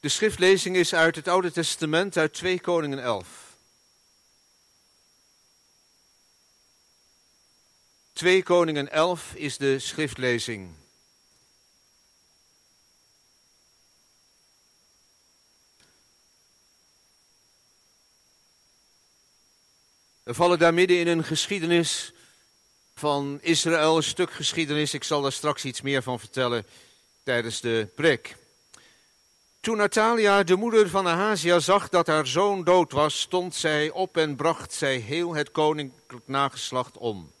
De schriftlezing is uit het Oude Testament, uit 2 Koningen 11. 2 Koningen 11 is de schriftlezing. We vallen daar midden in een geschiedenis van Israël, een stuk geschiedenis. Ik zal daar straks iets meer van vertellen tijdens de preek. Toen Natalia, de moeder van Ahazia, zag dat haar zoon dood was, stond zij op en bracht zij heel het koninklijk nageslacht om.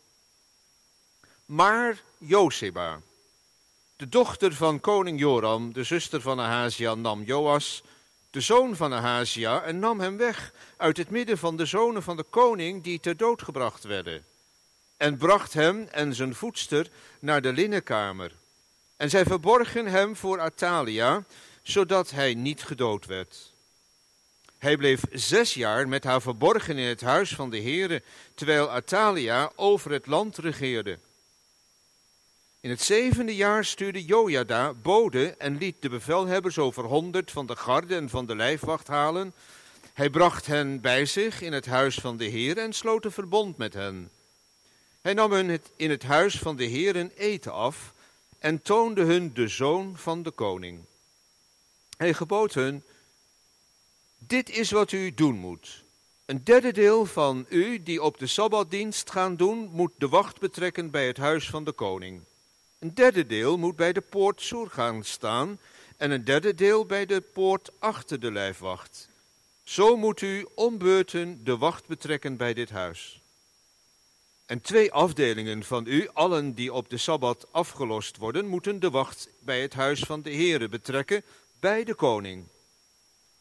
Maar Joseba, de dochter van koning Joram, de zuster van Ahazia, nam Joas, de zoon van Ahazia, en nam hem weg uit het midden van de zonen van de koning die ter dood gebracht werden. En bracht hem en zijn voedster naar de linnenkamer. En zij verborgen hem voor Atalia, zodat hij niet gedood werd. Hij bleef zes jaar met haar verborgen in het huis van de Heere, terwijl Atalia over het land regeerde. In het zevende jaar stuurde Jojada bode en liet de bevelhebbers over honderd van de garde en van de lijfwacht halen. Hij bracht hen bij zich in het huis van de Heer en sloot een verbond met hen. Hij nam hun in het huis van de Heer een eten af en toonde hun de zoon van de koning. Hij gebood hun, dit is wat u doen moet. Een derde deel van u die op de Sabbatdienst gaan doen, moet de wacht betrekken bij het huis van de koning. Een derde deel moet bij de poort Soer gaan staan en een derde deel bij de poort achter de lijfwacht. Zo moet u om beurten de wacht betrekken bij dit huis. En twee afdelingen van u, allen die op de Sabbat afgelost worden, moeten de wacht bij het huis van de Heere betrekken, bij de koning.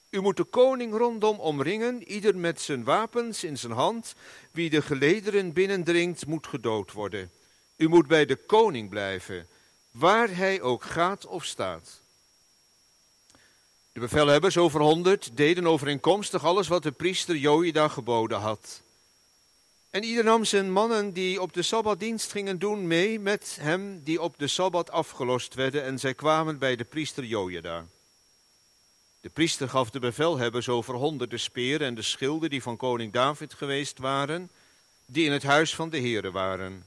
U moet de koning rondom omringen, ieder met zijn wapens in zijn hand. Wie de gelederen binnendringt, moet gedood worden. U moet bij de koning blijven, waar hij ook gaat of staat. De bevelhebbers over honderd deden overeenkomstig alles wat de priester Joïda geboden had. En ieder nam zijn mannen die op de Sabbatdienst gingen doen mee met hem die op de Sabbat afgelost werden en zij kwamen bij de priester Joïda. De priester gaf de bevelhebbers over honderden speren en de schilden die van koning David geweest waren, die in het huis van de Heere waren.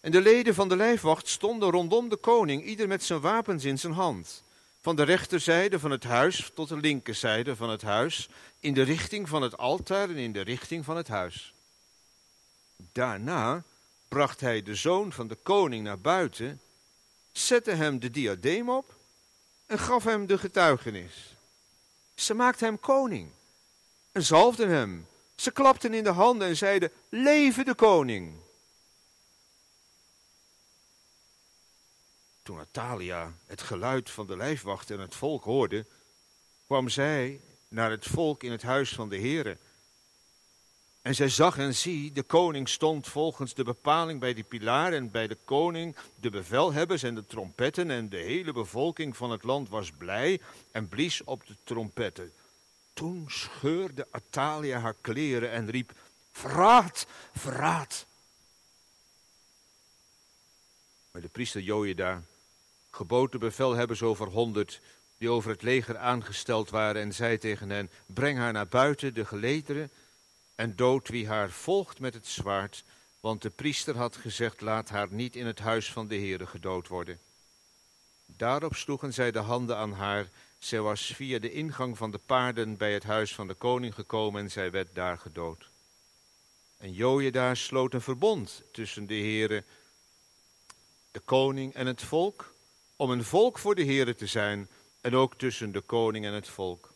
En de leden van de lijfwacht stonden rondom de koning, ieder met zijn wapens in zijn hand. Van de rechterzijde van het huis tot de linkerzijde van het huis, in de richting van het altaar en in de richting van het huis. Daarna bracht hij de zoon van de koning naar buiten, zette hem de diadeem op en gaf hem de getuigenis. Ze maakten hem koning en zalfden hem. Ze klapten in de handen en zeiden, leven de koning. Toen Natalia het geluid van de lijfwacht en het volk hoorde, kwam zij naar het volk in het huis van de Heere. En zij zag en zie, de koning stond volgens de bepaling bij die pilaar en bij de koning, de bevelhebbers en de trompetten en de hele bevolking van het land was blij en blies op de trompetten. Toen scheurde Atalia haar kleren en riep, verraad, verraad. Maar de priester Joïda gebood de bevelhebbers over honderd die over het leger aangesteld waren en zei tegen hen, breng haar naar buiten, de gelederen, en dood wie haar volgt met het zwaard, want de priester had gezegd, laat haar niet in het huis van de Heere gedood worden. Daarop sloegen zij de handen aan haar, zij was via de ingang van de paarden bij het huis van de koning gekomen en zij werd daar gedood. En Jojeda sloot een verbond tussen de Heere, de koning en het volk, om een volk voor de Heere te zijn, en ook tussen de koning en het volk.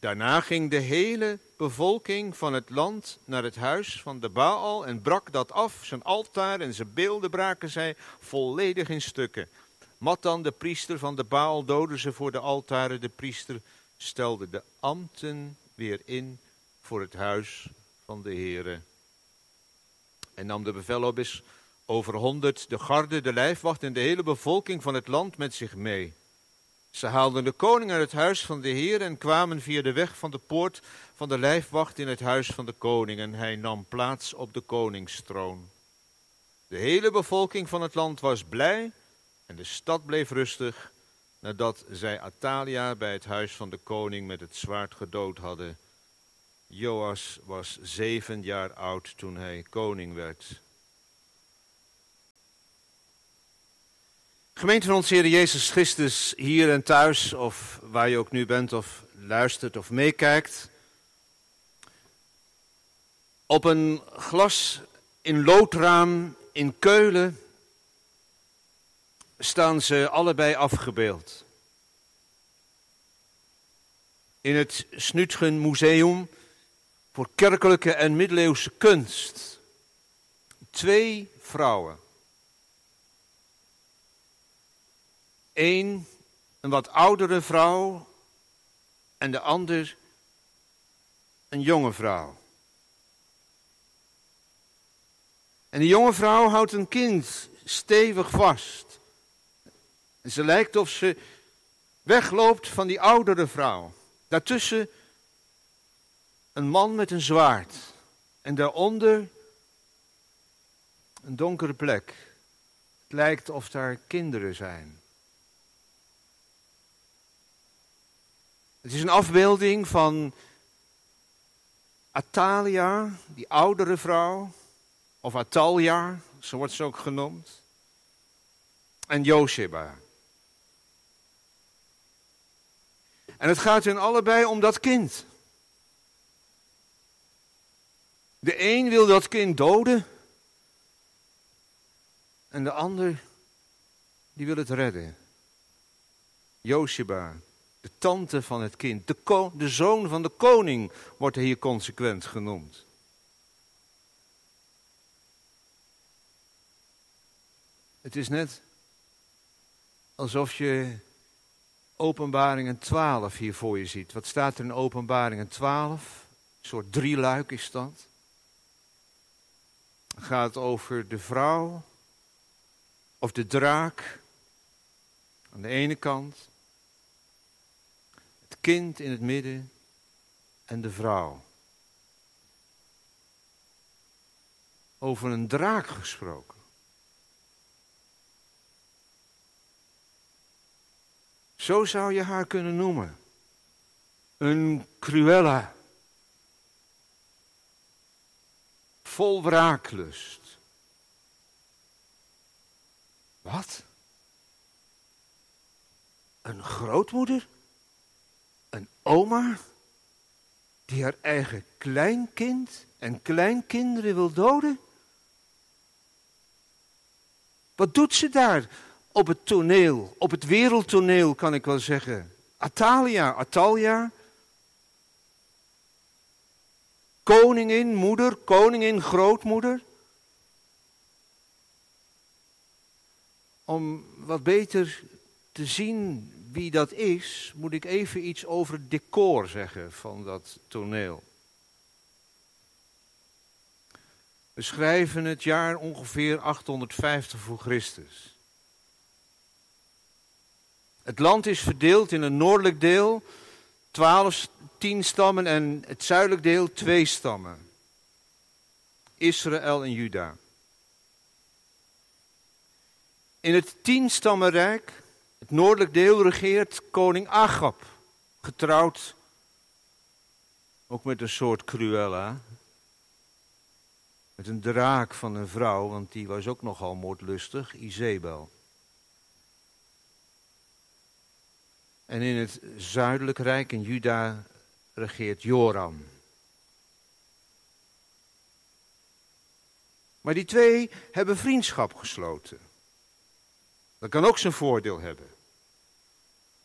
Daarna ging de hele bevolking van het land naar het huis van de Baal en brak dat af. Zijn altaar en zijn beelden braken zij volledig in stukken. Matan, de priester van de Baal, doodde ze voor de altaren. De priester stelde de ambten weer in voor het huis van de Heere. En nam de bevelhobbers over honderd, de garde, de lijfwacht en de hele bevolking van het land met zich mee. Ze haalden de koning uit het huis van de Heer en kwamen via de weg van de poort van de lijfwacht in het huis van de koning en hij nam plaats op de koningstroon. De hele bevolking van het land was blij en de stad bleef rustig nadat zij Atalia bij het huis van de koning met het zwaard gedood hadden. Joas was zeven jaar oud toen hij koning werd. Gemeente van onze Heer Jezus Christus, hier en thuis, of waar je ook nu bent, of luistert of meekijkt. Op een glas in loodraam in Keulen staan ze allebei afgebeeld. In het Snutgen Museum voor kerkelijke en middeleeuwse kunst. Twee vrouwen. Eén, een wat oudere vrouw en de ander, een jonge vrouw. En die jonge vrouw houdt een kind stevig vast. En ze lijkt of ze wegloopt van die oudere vrouw. Daartussen een man met een zwaard. En daaronder een donkere plek. Het lijkt of daar kinderen zijn. Het is een afbeelding van Atalia, die oudere vrouw, of Atalia, zo wordt ze ook genoemd, en Josheba. En het gaat hun allebei om dat kind. De een wil dat kind doden. En de ander, die wil het redden. Josheba, de tante van het kind, de, de zoon van de koning, wordt er hier consequent genoemd. Het is net alsof je Openbaringen 12 hier voor je ziet. Wat staat er in Openbaringen 12? Een soort drieluik is dat. Het gaat over de vrouw of de draak aan de ene kant, kind in het midden en de vrouw. Over een draak gesproken. Zo zou je haar kunnen noemen. Een Cruella. Vol wraaklust. Wat? Een grootmoeder? Een oma? Die haar eigen kleinkind en kleinkinderen wil doden? Wat doet ze daar? op het toneel, op het wereldtoneel kan ik wel zeggen. Atalia, Atalia. Koningin, moeder, koningin, grootmoeder. Om wat beter te zien wie dat is, moet ik even iets over het decor zeggen van dat toneel. We schrijven het jaar ongeveer 850 voor Christus. Het land is verdeeld in een noordelijk deel, twaalf, tien stammen en het zuidelijk deel twee stammen. Israël en Juda. In het tienstammenrijk, het noordelijk deel, regeert koning Agab, getrouwd ook met een soort Cruella. Met een draak van een vrouw, want die was ook nogal moordlustig, Izebel. En in het zuidelijk rijk in Juda regeert Joram. Maar die twee hebben vriendschap gesloten. Dat kan ook zijn voordeel hebben.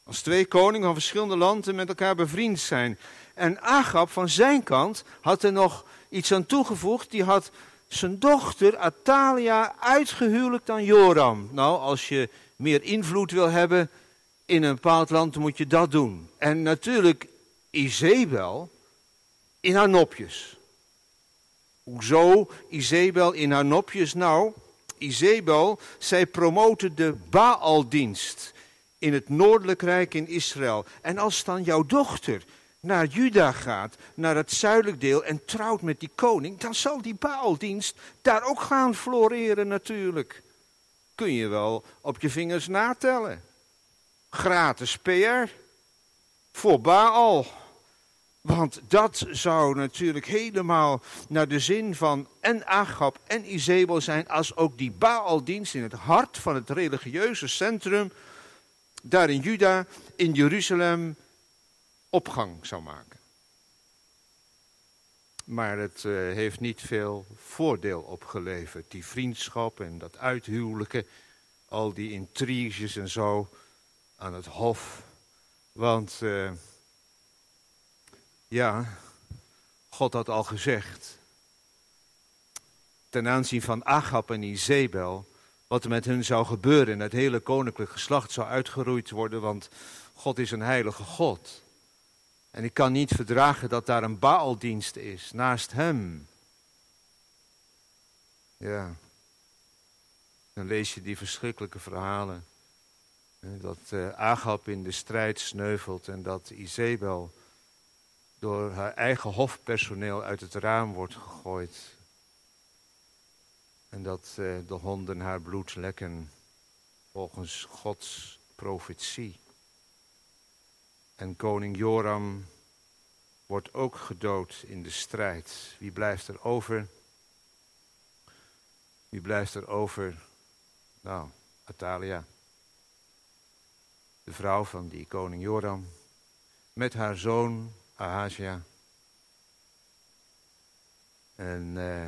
Als twee koningen van verschillende landen met elkaar bevriend zijn. En Agab van zijn kant had er nog iets aan toegevoegd. Die had zijn dochter Atalia uitgehuwelijkt aan Joram. Nou, als je meer invloed wil hebben, in een bepaald land moet je dat doen. En natuurlijk Izebel in haar nopjes. Hoezo Izebel in haar nopjes? Nou, Izebel, zij promoten de Baaldienst in het noordelijk rijk in Israël. En als dan jouw dochter naar Juda gaat, naar het zuidelijk deel en trouwt met die koning, dan zal die Baaldienst daar ook gaan floreren natuurlijk. Kun je wel op je vingers natellen. gratis PR voor Baal. Want dat zou natuurlijk helemaal naar de zin van en Agab en Izebel zijn, als ook die Baaldienst in het hart van het religieuze centrum, daar in Juda, in Jeruzalem, opgang zou maken. Maar het uh, heeft niet veel voordeel opgeleverd, die vriendschap en dat uithuwelijken, al die intriges en zo aan het hof. Want uh, ja, God had al gezegd, ten aanzien van Agab en Izebel, wat er met hun zou gebeuren en het hele koninklijk geslacht zou uitgeroeid worden, want God is een heilige God. En ik kan niet verdragen dat daar een Baaldienst is naast hem. Ja. Dan lees je die verschrikkelijke verhalen. Dat uh, Agab in de strijd sneuvelt en dat Izebel door haar eigen hofpersoneel uit het raam wordt gegooid. En dat uh, de honden haar bloed lekken volgens Gods profetie. En koning Joram wordt ook gedood in de strijd. Wie blijft er over? Wie blijft er over? Nou, Atalia. De vrouw van die koning Joram. Met haar zoon Ahazia. En uh,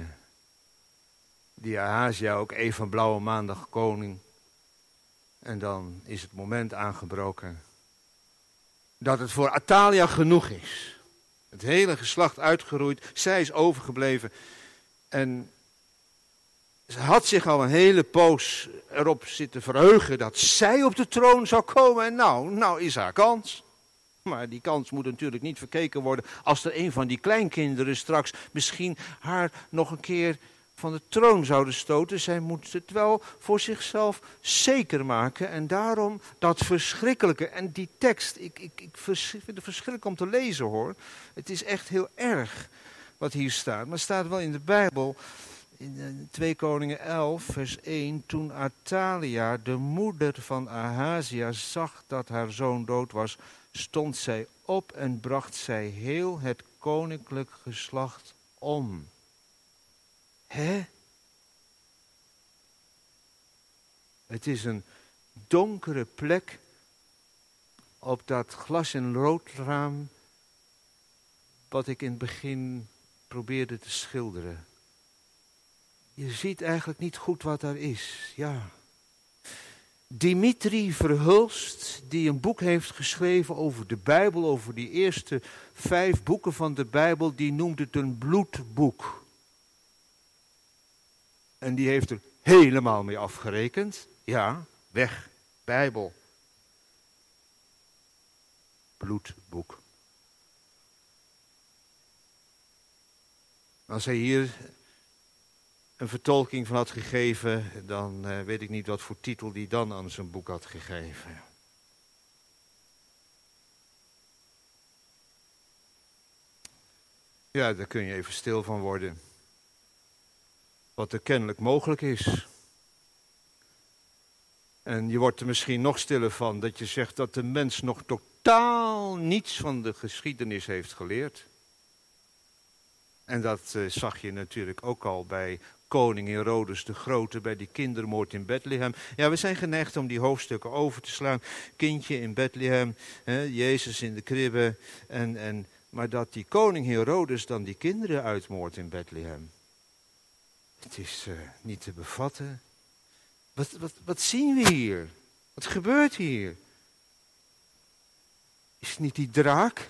die Ahazia ook even blauwe maandag koning. En dan is het moment aangebroken dat het voor Atalia genoeg is. Het hele geslacht uitgeroeid, zij is overgebleven. En ze had zich al een hele poos erop zitten verheugen dat zij op de troon zou komen. En nou, nou is haar kans. Maar die kans moet natuurlijk niet verkeken worden als er een van die kleinkinderen straks misschien haar nog een keer van de troon zouden stoten. Zij moet het wel voor zichzelf zeker maken. En daarom dat verschrikkelijke. En die tekst, ik, ik, ik vind het verschrikkelijk om te lezen hoor. Het is echt heel erg wat hier staat. Maar het staat wel in de Bijbel. In 2 Koningen 11, vers 1. Toen Atalia, de moeder van Ahazia, zag dat haar zoon dood was, stond zij op en bracht zij heel het koninklijk geslacht om. Hè? Het is een donkere plek op dat glas- en roodraam wat ik in het begin probeerde te schilderen. Je ziet eigenlijk niet goed wat daar is. Ja. Dimitri Verhulst, die een boek heeft geschreven over de Bijbel, over die eerste vijf boeken van de Bijbel, die noemt het een bloedboek. En die heeft er helemaal mee afgerekend. Ja, weg, Bijbel. Bloedboek. Als hij hier een vertolking van had gegeven, dan uh, weet ik niet wat voor titel die dan aan zijn boek had gegeven. Ja, daar kun je even stil van worden. Wat er kennelijk mogelijk is. En je wordt er misschien nog stiller van dat je zegt dat de mens nog totaal niets van de geschiedenis heeft geleerd. En dat uh, zag je natuurlijk ook al bij koning Herodes de Grote bij die kindermoord in Bethlehem. Ja, we zijn geneigd om die hoofdstukken over te slaan. Kindje in Bethlehem, hè, Jezus in de kribbe. En, en, maar dat die koning Herodes dan die kinderen uitmoordt in Bethlehem. Het is uh, niet te bevatten. Wat, wat, wat zien we hier? Wat gebeurt hier? Is het niet die draak?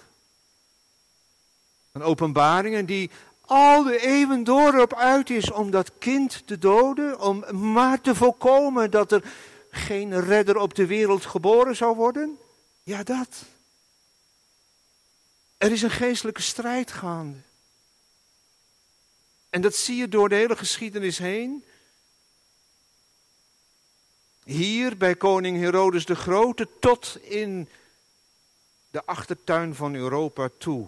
Van openbaringen die al de eeuwen door op uit is om dat kind te doden, om maar te voorkomen dat er geen redder op de wereld geboren zou worden? Ja, dat. Er is een geestelijke strijd gaande. En dat zie je door de hele geschiedenis heen. Hier bij koning Herodes de Grote tot in de achtertuin van Europa toe.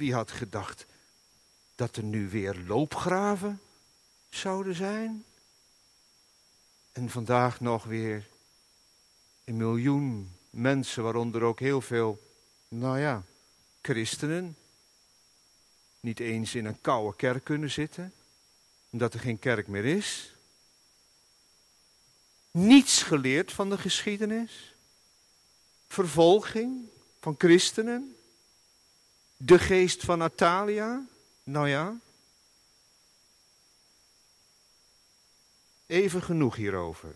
Wie had gedacht dat er nu weer loopgraven zouden zijn. En vandaag nog weer Een miljoen mensen, waaronder ook heel veel, nou ja, christenen, niet eens in een koude kerk kunnen zitten, omdat er geen kerk meer is. Niets geleerd van de geschiedenis. Vervolging van christenen. De geest van Natalia. Nou ja. Even genoeg hierover.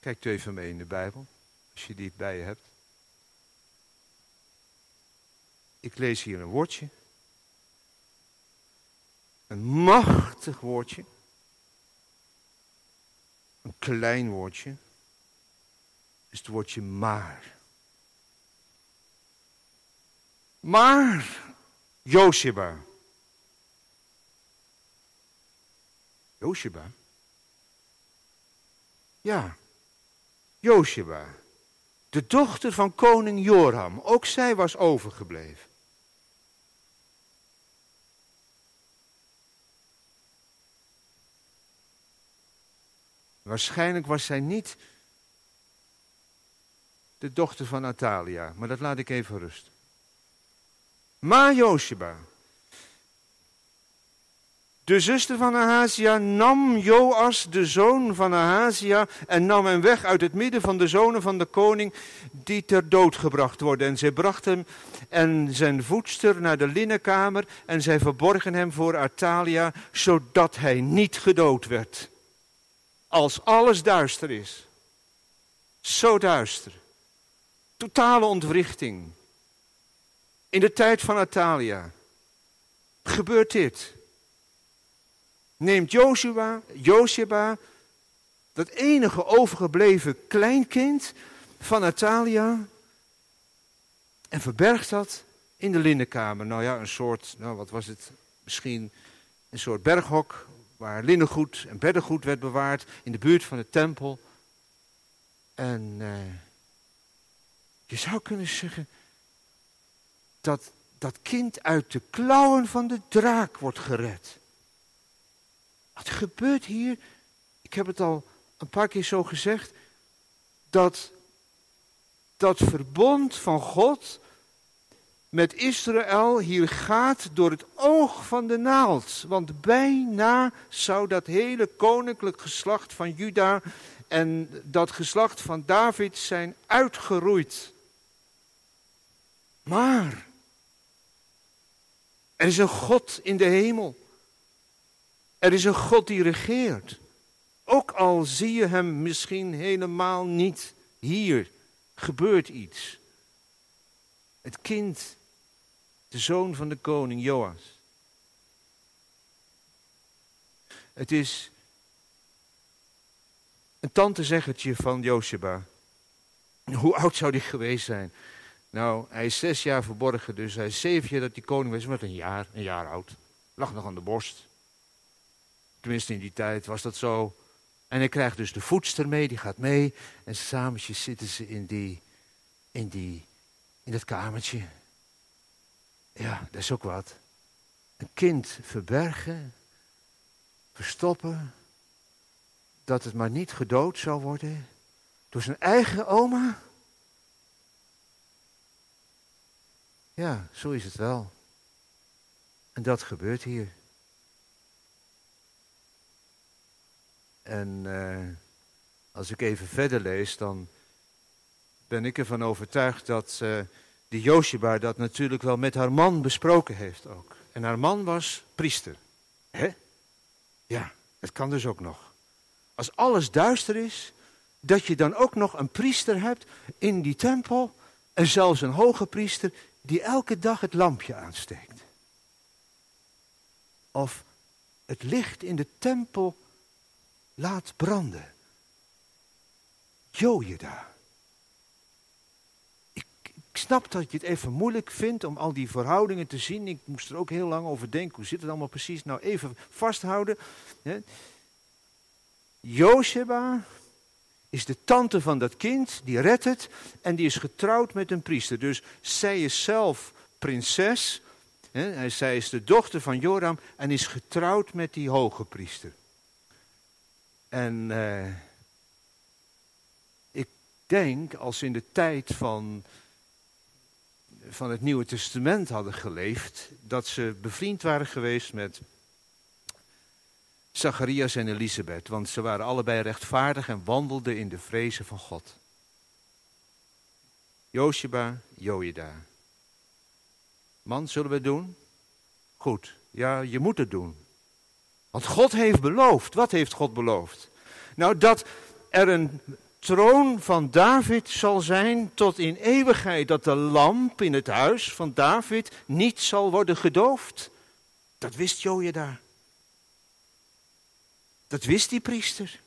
Kijk even mee in de Bijbel, als je die bij je hebt. Ik lees hier een woordje. Een machtig woordje. Een klein woordje. Is het woordje maar. Maar, Josheba. Josheba? Ja, Josheba. De dochter van koning Joram. Ook zij was overgebleven. Waarschijnlijk was zij niet de dochter van Natalia, maar dat laat ik even rusten. Maar Josheba, de zuster van Ahazia, nam Joas, de zoon van Ahazia, en nam hem weg uit het midden van de zonen van de koning, die ter dood gebracht worden. En zij bracht hem en zijn voedster naar de linnenkamer, en zij verborgen hem voor Atalia, zodat hij niet gedood werd. Als alles duister is. Zo duister. Totale ontwrichting. In de tijd van Atalia gebeurt dit. Neemt Joshua, Josheba, dat enige overgebleven kleinkind van Atalia, en verbergt dat in de linnenkamer. Nou ja, een soort, nou wat was het, misschien een soort berghok waar linnengoed en beddengoed werd bewaard in de buurt van de tempel. En uh, je zou kunnen zeggen dat dat kind uit de klauwen van de draak wordt gered. Wat gebeurt hier? Ik heb het al een paar keer zo gezegd. Dat dat verbond van God met Israël hier gaat door het oog van de naald. Want bijna zou dat hele koninklijk geslacht van Juda en dat geslacht van David zijn uitgeroeid. Maar er is een God in de hemel. Er is een God die regeert. Ook al zie je hem misschien helemaal niet hier, gebeurt iets. Het kind de zoon van de koning Joas. Het is een tantezeggertje van Josheba. Hoe oud zou die geweest zijn? Nou, hij is zes jaar verborgen, dus hij is zeven jaar dat die koning was. Met een jaar, een jaar oud. Lag nog aan de borst. Tenminste, in die tijd was dat zo. En hij krijgt dus de voedster mee, die gaat mee. En samen zitten ze in, die, in, die, in dat kamertje. Ja, dat is ook wat. Een kind verbergen, verstoppen, dat het maar niet gedood zou worden door zijn eigen oma. Ja, zo is het wel. En dat gebeurt hier. En uh, als ik even verder lees, dan ben ik ervan overtuigd dat uh, die Josheba dat natuurlijk wel met haar man besproken heeft ook. En haar man was priester. Hè? Ja, het kan dus ook nog. Als alles duister is, dat je dan ook nog een priester hebt in die tempel. En zelfs een hoge priester die elke dag het lampje aansteekt. Of het licht in de tempel laat branden. Jojeda. Ik snap dat je het even moeilijk vindt om al die verhoudingen te zien. Ik moest er ook heel lang over denken. Hoe zit het allemaal precies? Nou, even vasthouden. Josheba is de tante van dat kind, die redt het. En die is getrouwd met een priester. Dus zij is zelf prinses. Hè? Zij is de dochter van Joram en is getrouwd met die hoge priester. En uh, ik denk, als ze in de tijd van, van het Nieuwe Testament hadden geleefd, dat ze bevriend waren geweest met Zacharias en Elisabeth, want ze waren allebei rechtvaardig en wandelden in de vrezen van God. Josheba, Joida. Man, zullen we het doen? Goed, ja, je moet het doen. Want God heeft beloofd. Wat heeft God beloofd? Nou, dat er een troon van David zal zijn tot in eeuwigheid. Dat de lamp in het huis van David niet zal worden gedoofd. Dat wist Joja Dat wist die priester.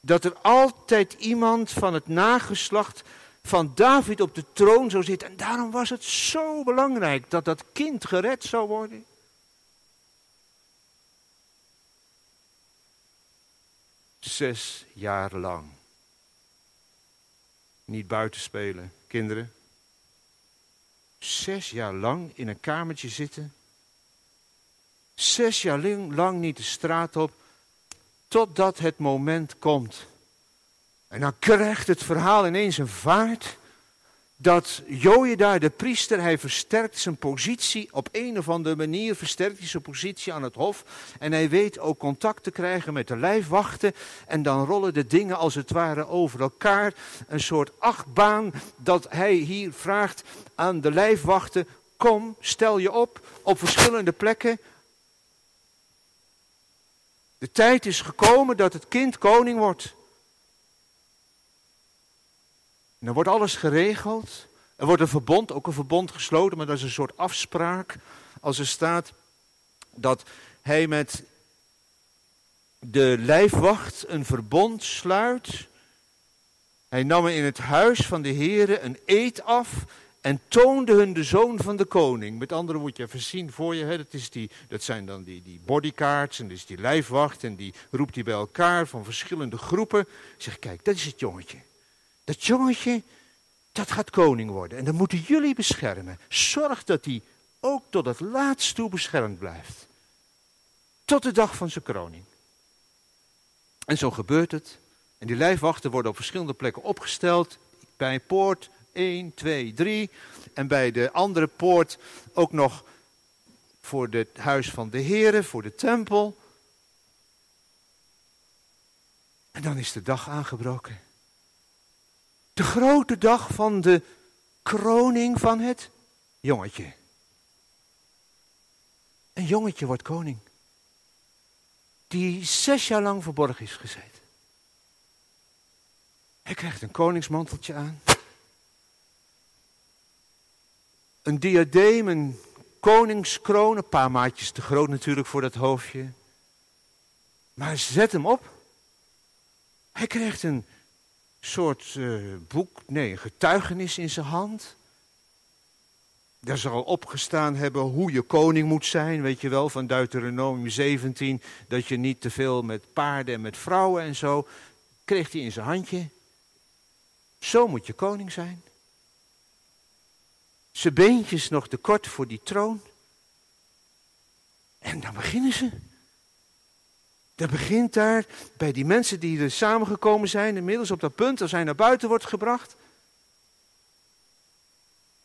Dat er altijd iemand van het nageslacht van David op de troon zou zitten. En daarom was het zo belangrijk dat dat kind gered zou worden. Zes jaar lang. Niet buiten spelen, kinderen. Zes jaar lang in een kamertje zitten. Zes jaar lang niet de straat op. Totdat het moment komt en dan krijgt het verhaal ineens een vaart dat daar de priester, hij versterkt zijn positie op een of andere manier, versterkt hij zijn positie aan het hof. En hij weet ook contact te krijgen met de lijfwachten. En dan rollen de dingen als het ware over elkaar. Een soort achtbaan dat hij hier vraagt aan de lijfwachten. Kom, stel je op op verschillende plekken. De tijd is gekomen dat het kind koning wordt. Dan wordt alles geregeld. Er wordt een verbond, ook een verbond gesloten, maar dat is een soort afspraak. Als er staat dat hij met de lijfwacht een verbond sluit. Hij nam in het huis van de heren een eed af en toonde hun de zoon van de koning. Met andere woorden, je even zien voor je, hè, dat, is die, dat zijn dan die, die bodyguards en dus die lijfwacht en die roept hij bij elkaar van verschillende groepen. Zeg, kijk, dat is het jongetje. Dat jongetje, dat gaat koning worden. En dan moeten jullie beschermen. Zorg dat hij ook tot het laatst toe beschermd blijft. Tot de dag van zijn kroning. En zo gebeurt het. En die lijfwachten worden op verschillende plekken opgesteld. Bij poort 1, 2, 3. En bij de andere poort ook nog voor het huis van de heren, voor de tempel. En dan is de dag aangebroken. De grote dag van de kroning van het jongetje. Een jongetje wordt koning. Die zes jaar lang verborgen is gezeten. Hij krijgt een koningsmanteltje aan. Een diadeem, een koningskroon, een paar maatjes te groot natuurlijk voor dat hoofdje. Maar zet hem op. Hij krijgt een soort uh, boek, nee, een getuigenis in zijn hand. Daar zal opgestaan hebben hoe je koning moet zijn, weet je wel, van Deuteronomium 17, dat je niet te veel met paarden en met vrouwen en zo. Kreeg hij in zijn handje. Zo moet je koning zijn. Zijn beentjes nog te kort voor die troon. En dan beginnen ze. Dat begint daar bij die mensen die er samengekomen zijn, inmiddels op dat punt als hij naar buiten wordt gebracht.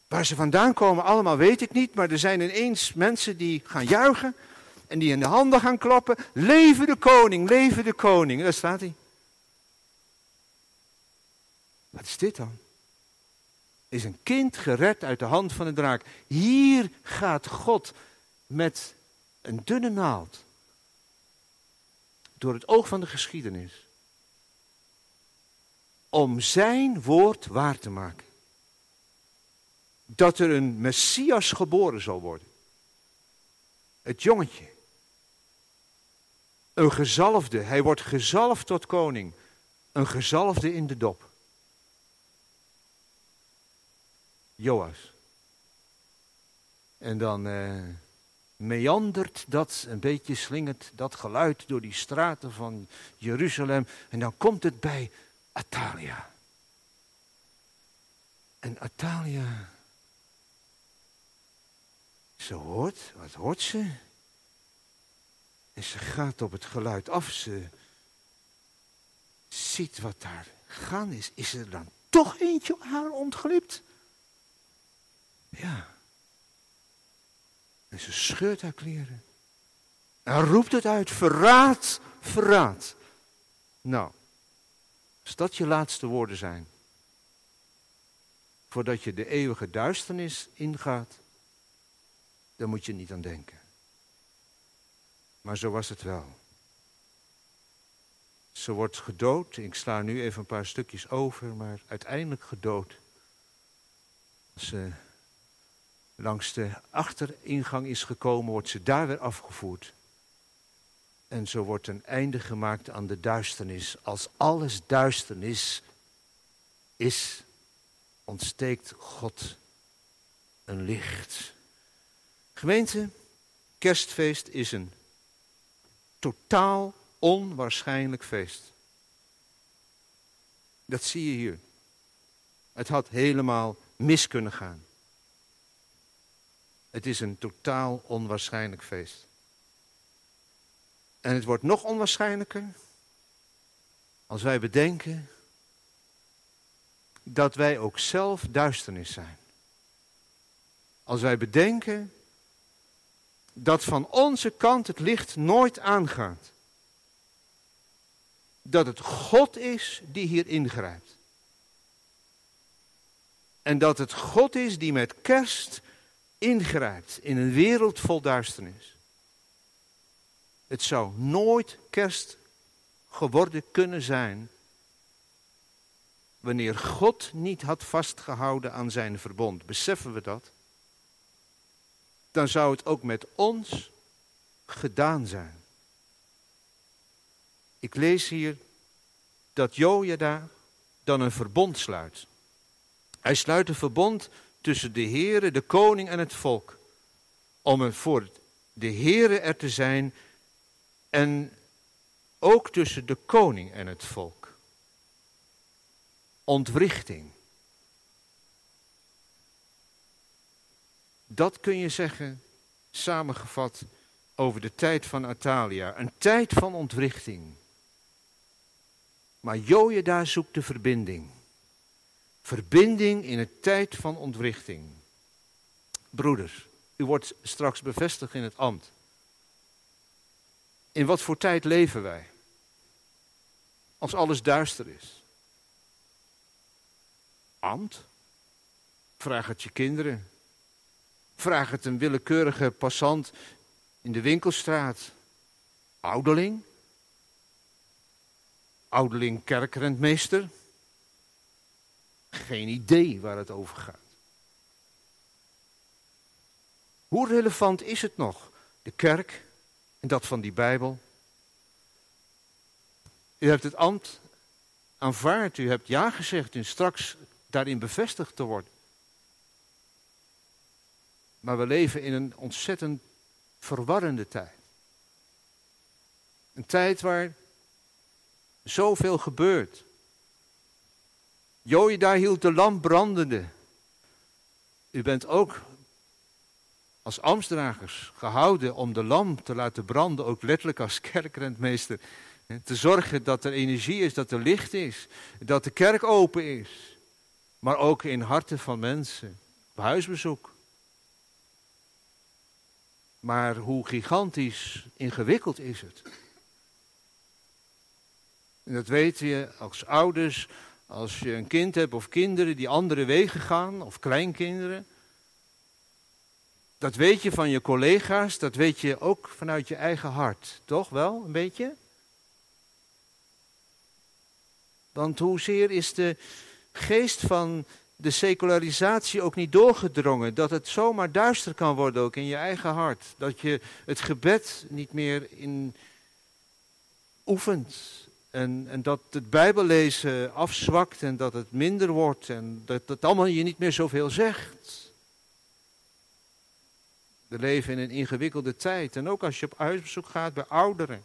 Waar ze vandaan komen, allemaal weet ik niet, maar er zijn ineens mensen die gaan juichen en die in de handen gaan klappen. Leven de koning, leven de koning. Daar staat hij. Wat is dit dan? Is een kind gered uit de hand van de draak. Hier gaat God met een dunne naald door het oog van de geschiedenis. Om zijn woord waar te maken. Dat er een Messias geboren zal worden. Het jongetje. Een gezalfde. Hij wordt gezalfd tot koning. Een gezalfde in de dop. Joas. En dan... Eh, meandert dat, een beetje slingert dat geluid door die straten van Jeruzalem. En dan komt het bij Atalia. En Atalia, ze hoort, wat hoort ze? En ze gaat op het geluid af. Ze ziet wat daar gaan is. Is er dan toch eentje haar ontglipt? Ja. En ze scheurt haar kleren. En roept het uit, verraad, verraad. Nou, als dat je laatste woorden zijn, voordat je de eeuwige duisternis ingaat, dan moet je niet aan denken. Maar zo was het wel. Ze wordt gedood. Ik sla nu even een paar stukjes over, maar uiteindelijk gedood. Ze langs de achteringang is gekomen, wordt ze daar weer afgevoerd. En zo wordt een einde gemaakt aan de duisternis. Als alles duisternis is, ontsteekt God een licht. Gemeente, kerstfeest is een totaal onwaarschijnlijk feest. Dat zie je hier. Het had helemaal mis kunnen gaan. Het is een totaal onwaarschijnlijk feest. En het wordt nog onwaarschijnlijker als wij bedenken dat wij ook zelf duisternis zijn. Als wij bedenken dat van onze kant het licht nooit aangaat. Dat het God is die hier ingrijpt. En dat het God is die met kerst ingrijpt in een wereld vol duisternis. Het zou nooit kerst geworden kunnen zijn wanneer God niet had vastgehouden aan zijn verbond. Beseffen we dat? Dan zou het ook met ons gedaan zijn. Ik lees hier dat Jojada dan een verbond sluit. Hij sluit een verbond tussen de Heere, de koning en het volk. Om er voor de Heere er te zijn en ook tussen de koning en het volk. Ontwrichting. Dat kun je zeggen, samengevat, over de tijd van Atalia. Een tijd van ontwrichting. Maar daar zoekt de verbinding. Verbinding in een tijd van ontwrichting. Broeders, u wordt straks bevestigd in het ambt. In wat voor tijd leven wij? Als alles duister is. Ambt? Vraag het je kinderen. Vraag het een willekeurige passant in de winkelstraat. Ouderling? Ouderling kerkrentmeester? Geen idee waar het over gaat. Hoe relevant is het nog? De kerk en dat van die Bijbel. U hebt het ambt aanvaard, u hebt ja gezegd en straks daarin bevestigd te worden. Maar we leven in een ontzettend verwarrende tijd. Een tijd waar zoveel gebeurt. Daar hield de lamp brandende. U bent ook als ambtsdragers gehouden om de lamp te laten branden, ook letterlijk als kerkrentmeester. Te zorgen dat er energie is, dat er licht is, dat de kerk open is. Maar ook in harten van mensen, op huisbezoek. Maar hoe gigantisch ingewikkeld is het? En dat weet je als ouders, als je een kind hebt of kinderen die andere wegen gaan, of kleinkinderen. Dat weet je van je collega's, dat weet je ook vanuit je eigen hart. Toch wel, een beetje? Want hoezeer is de geest van de secularisatie ook niet doorgedrongen? Dat het zomaar duister kan worden ook in je eigen hart. Dat je het gebed niet meer in oefent. En, en dat het Bijbellezen afzwakt en dat het minder wordt. En dat het allemaal je niet meer zoveel zegt. We leven in een ingewikkelde tijd. En ook als je op huisbezoek gaat bij ouderen.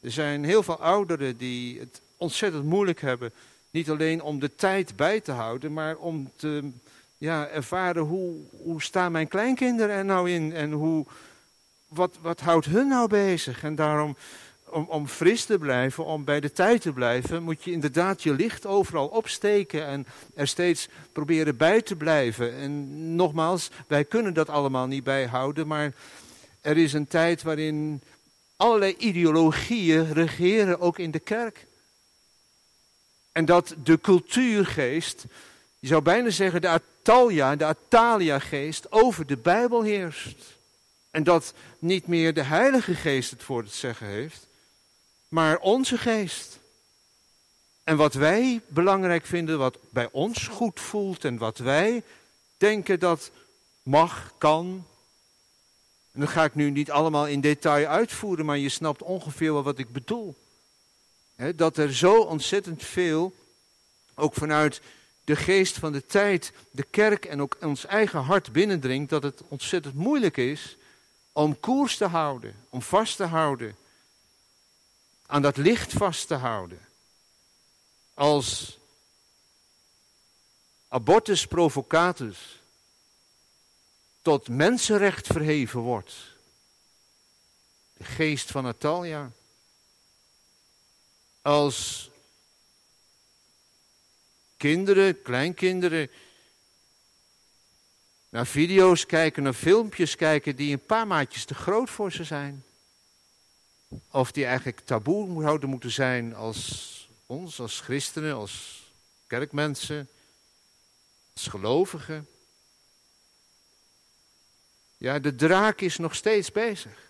Er zijn heel veel ouderen die het ontzettend moeilijk hebben. Niet alleen om de tijd bij te houden, maar om te ja, ervaren hoe, hoe staan mijn kleinkinderen er nou in. En hoe, wat, wat houdt hun nou bezig? En daarom, om, om fris te blijven, om bij de tijd te blijven, moet je inderdaad je licht overal opsteken en er steeds proberen bij te blijven. En nogmaals, wij kunnen dat allemaal niet bijhouden, maar er is een tijd waarin allerlei ideologieën regeren, ook in de kerk. En dat de cultuurgeest, je zou bijna zeggen de Atalia, de Atalia-geest, over de Bijbel heerst. En dat niet meer de Heilige Geest het voor het zeggen heeft, maar onze geest. En wat wij belangrijk vinden, wat bij ons goed voelt en wat wij denken dat mag, kan. En dat ga ik nu niet allemaal in detail uitvoeren, maar je snapt ongeveer wel wat ik bedoel. dat er zo ontzettend veel, ook vanuit de geest van de tijd, de kerk en ook ons eigen hart binnendringt, dat het ontzettend moeilijk is om koers te houden, om vast te houden, aan dat licht vast te houden. Als abortus provocatus tot mensenrecht verheven wordt. De geest van Natalia. Als kinderen, kleinkinderen, naar video's kijken, naar filmpjes kijken die een paar maatjes te groot voor ze zijn. Of die eigenlijk taboe zouden moeten zijn als ons, als christenen, als kerkmensen, als gelovigen. Ja, de draak is nog steeds bezig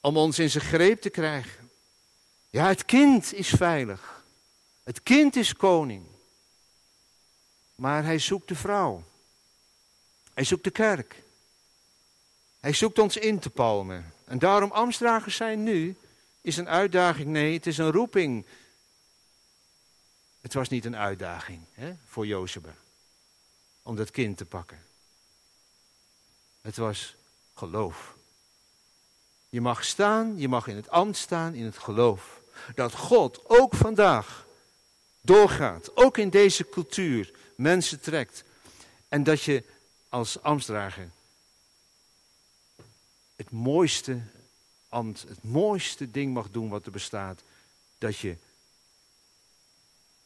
om ons in zijn greep te krijgen. Ja, het kind is veilig. Het kind is koning. Maar hij zoekt de vrouw. Hij zoekt de kerk. Hij zoekt ons in te palmen. En daarom Amstdragers zijn nu is een uitdaging. Nee, het is een roeping. Het was niet een uitdaging hè, voor Jozef om dat kind te pakken. Het was geloof. Je mag staan, je mag in het ambt staan, in het geloof. Dat God ook vandaag doorgaat, ook in deze cultuur, mensen trekt. En dat je als ambtsdrager het mooiste ambt, het mooiste ding mag doen wat er bestaat. Dat je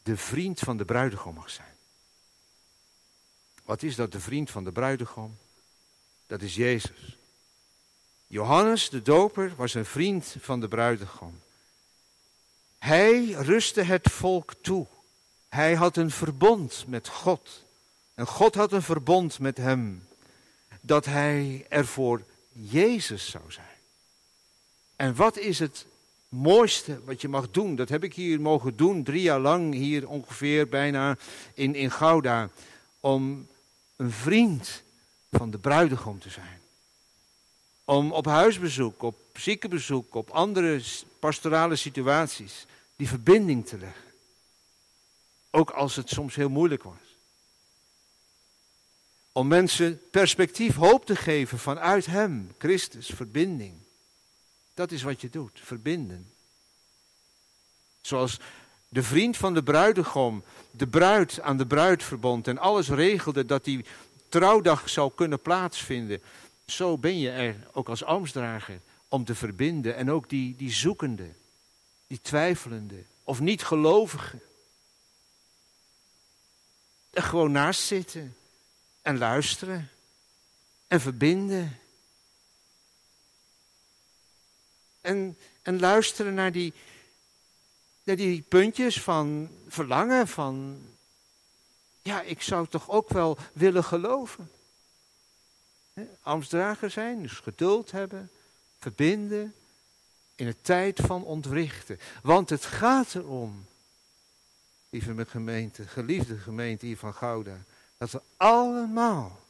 de vriend van de bruidegom mag zijn. Wat is dat, de vriend van de bruidegom? Dat is Jezus. Johannes de Doper was een vriend van de bruidegom. Hij rustte het volk toe. Hij had een verbond met God. En God had een verbond met hem. Dat hij er voor Jezus zou zijn. En wat is het mooiste wat je mag doen? Dat heb ik hier mogen doen, drie jaar lang, hier ongeveer bijna in, in Gouda. Om een vriend van de bruidegom te zijn. Om op huisbezoek, op ziekenbezoek, op andere pastorale situaties die verbinding te leggen. Ook als het soms heel moeilijk was. Om mensen perspectief, hoop te geven vanuit Hem, Christus, verbinding. Dat is wat je doet, verbinden. Zoals de vriend van de bruidegom de bruid aan de bruid verbond en alles regelde dat die trouwdag zou kunnen plaatsvinden. Zo ben je er ook als ambtsdrager om te verbinden en ook die, die zoekende, die twijfelende of niet gelovige. Er gewoon naast zitten en luisteren en verbinden. En, en luisteren naar die, naar die puntjes van verlangen, van ja, ik zou toch ook wel willen geloven. Amstdrager zijn, dus geduld hebben, verbinden in een tijd van ontwrichten. Want het gaat erom, lieve gemeente, geliefde gemeente hier van Gouda, dat we allemaal,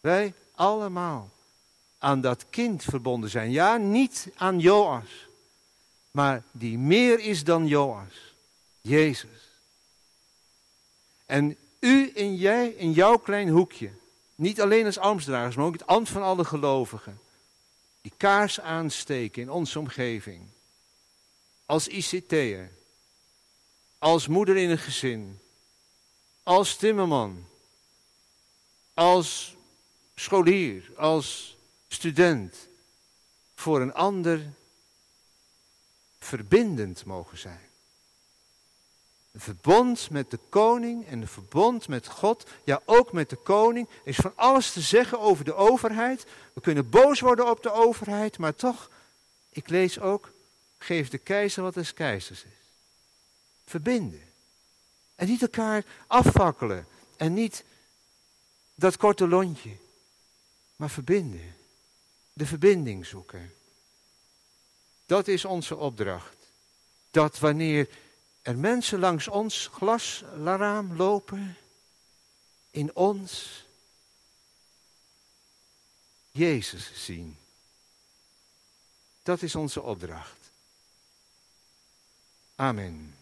wij allemaal, aan dat kind verbonden zijn. Ja, niet aan Joas, maar die meer is dan Joas, Jezus. En u en jij in jouw klein hoekje, niet alleen als ambtsdragers, maar ook het ambt van alle gelovigen, die kaars aansteken in onze omgeving, als ICT'er, als moeder in een gezin, als timmerman, als scholier, als student, voor een ander verbindend mogen zijn. Een verbond met de koning en een verbond met God, ja ook met de koning, is van alles te zeggen over de overheid. We kunnen boos worden op de overheid, maar toch, ik lees ook, geef de keizer wat des keizers is. Verbinden. En niet elkaar afvakkelen en niet dat korte lontje, maar verbinden. De verbinding zoeken. Dat is onze opdracht. Dat wanneer er mensen langs ons glasraam lopen, in ons Jezus zien. Dat is onze opdracht. Amen.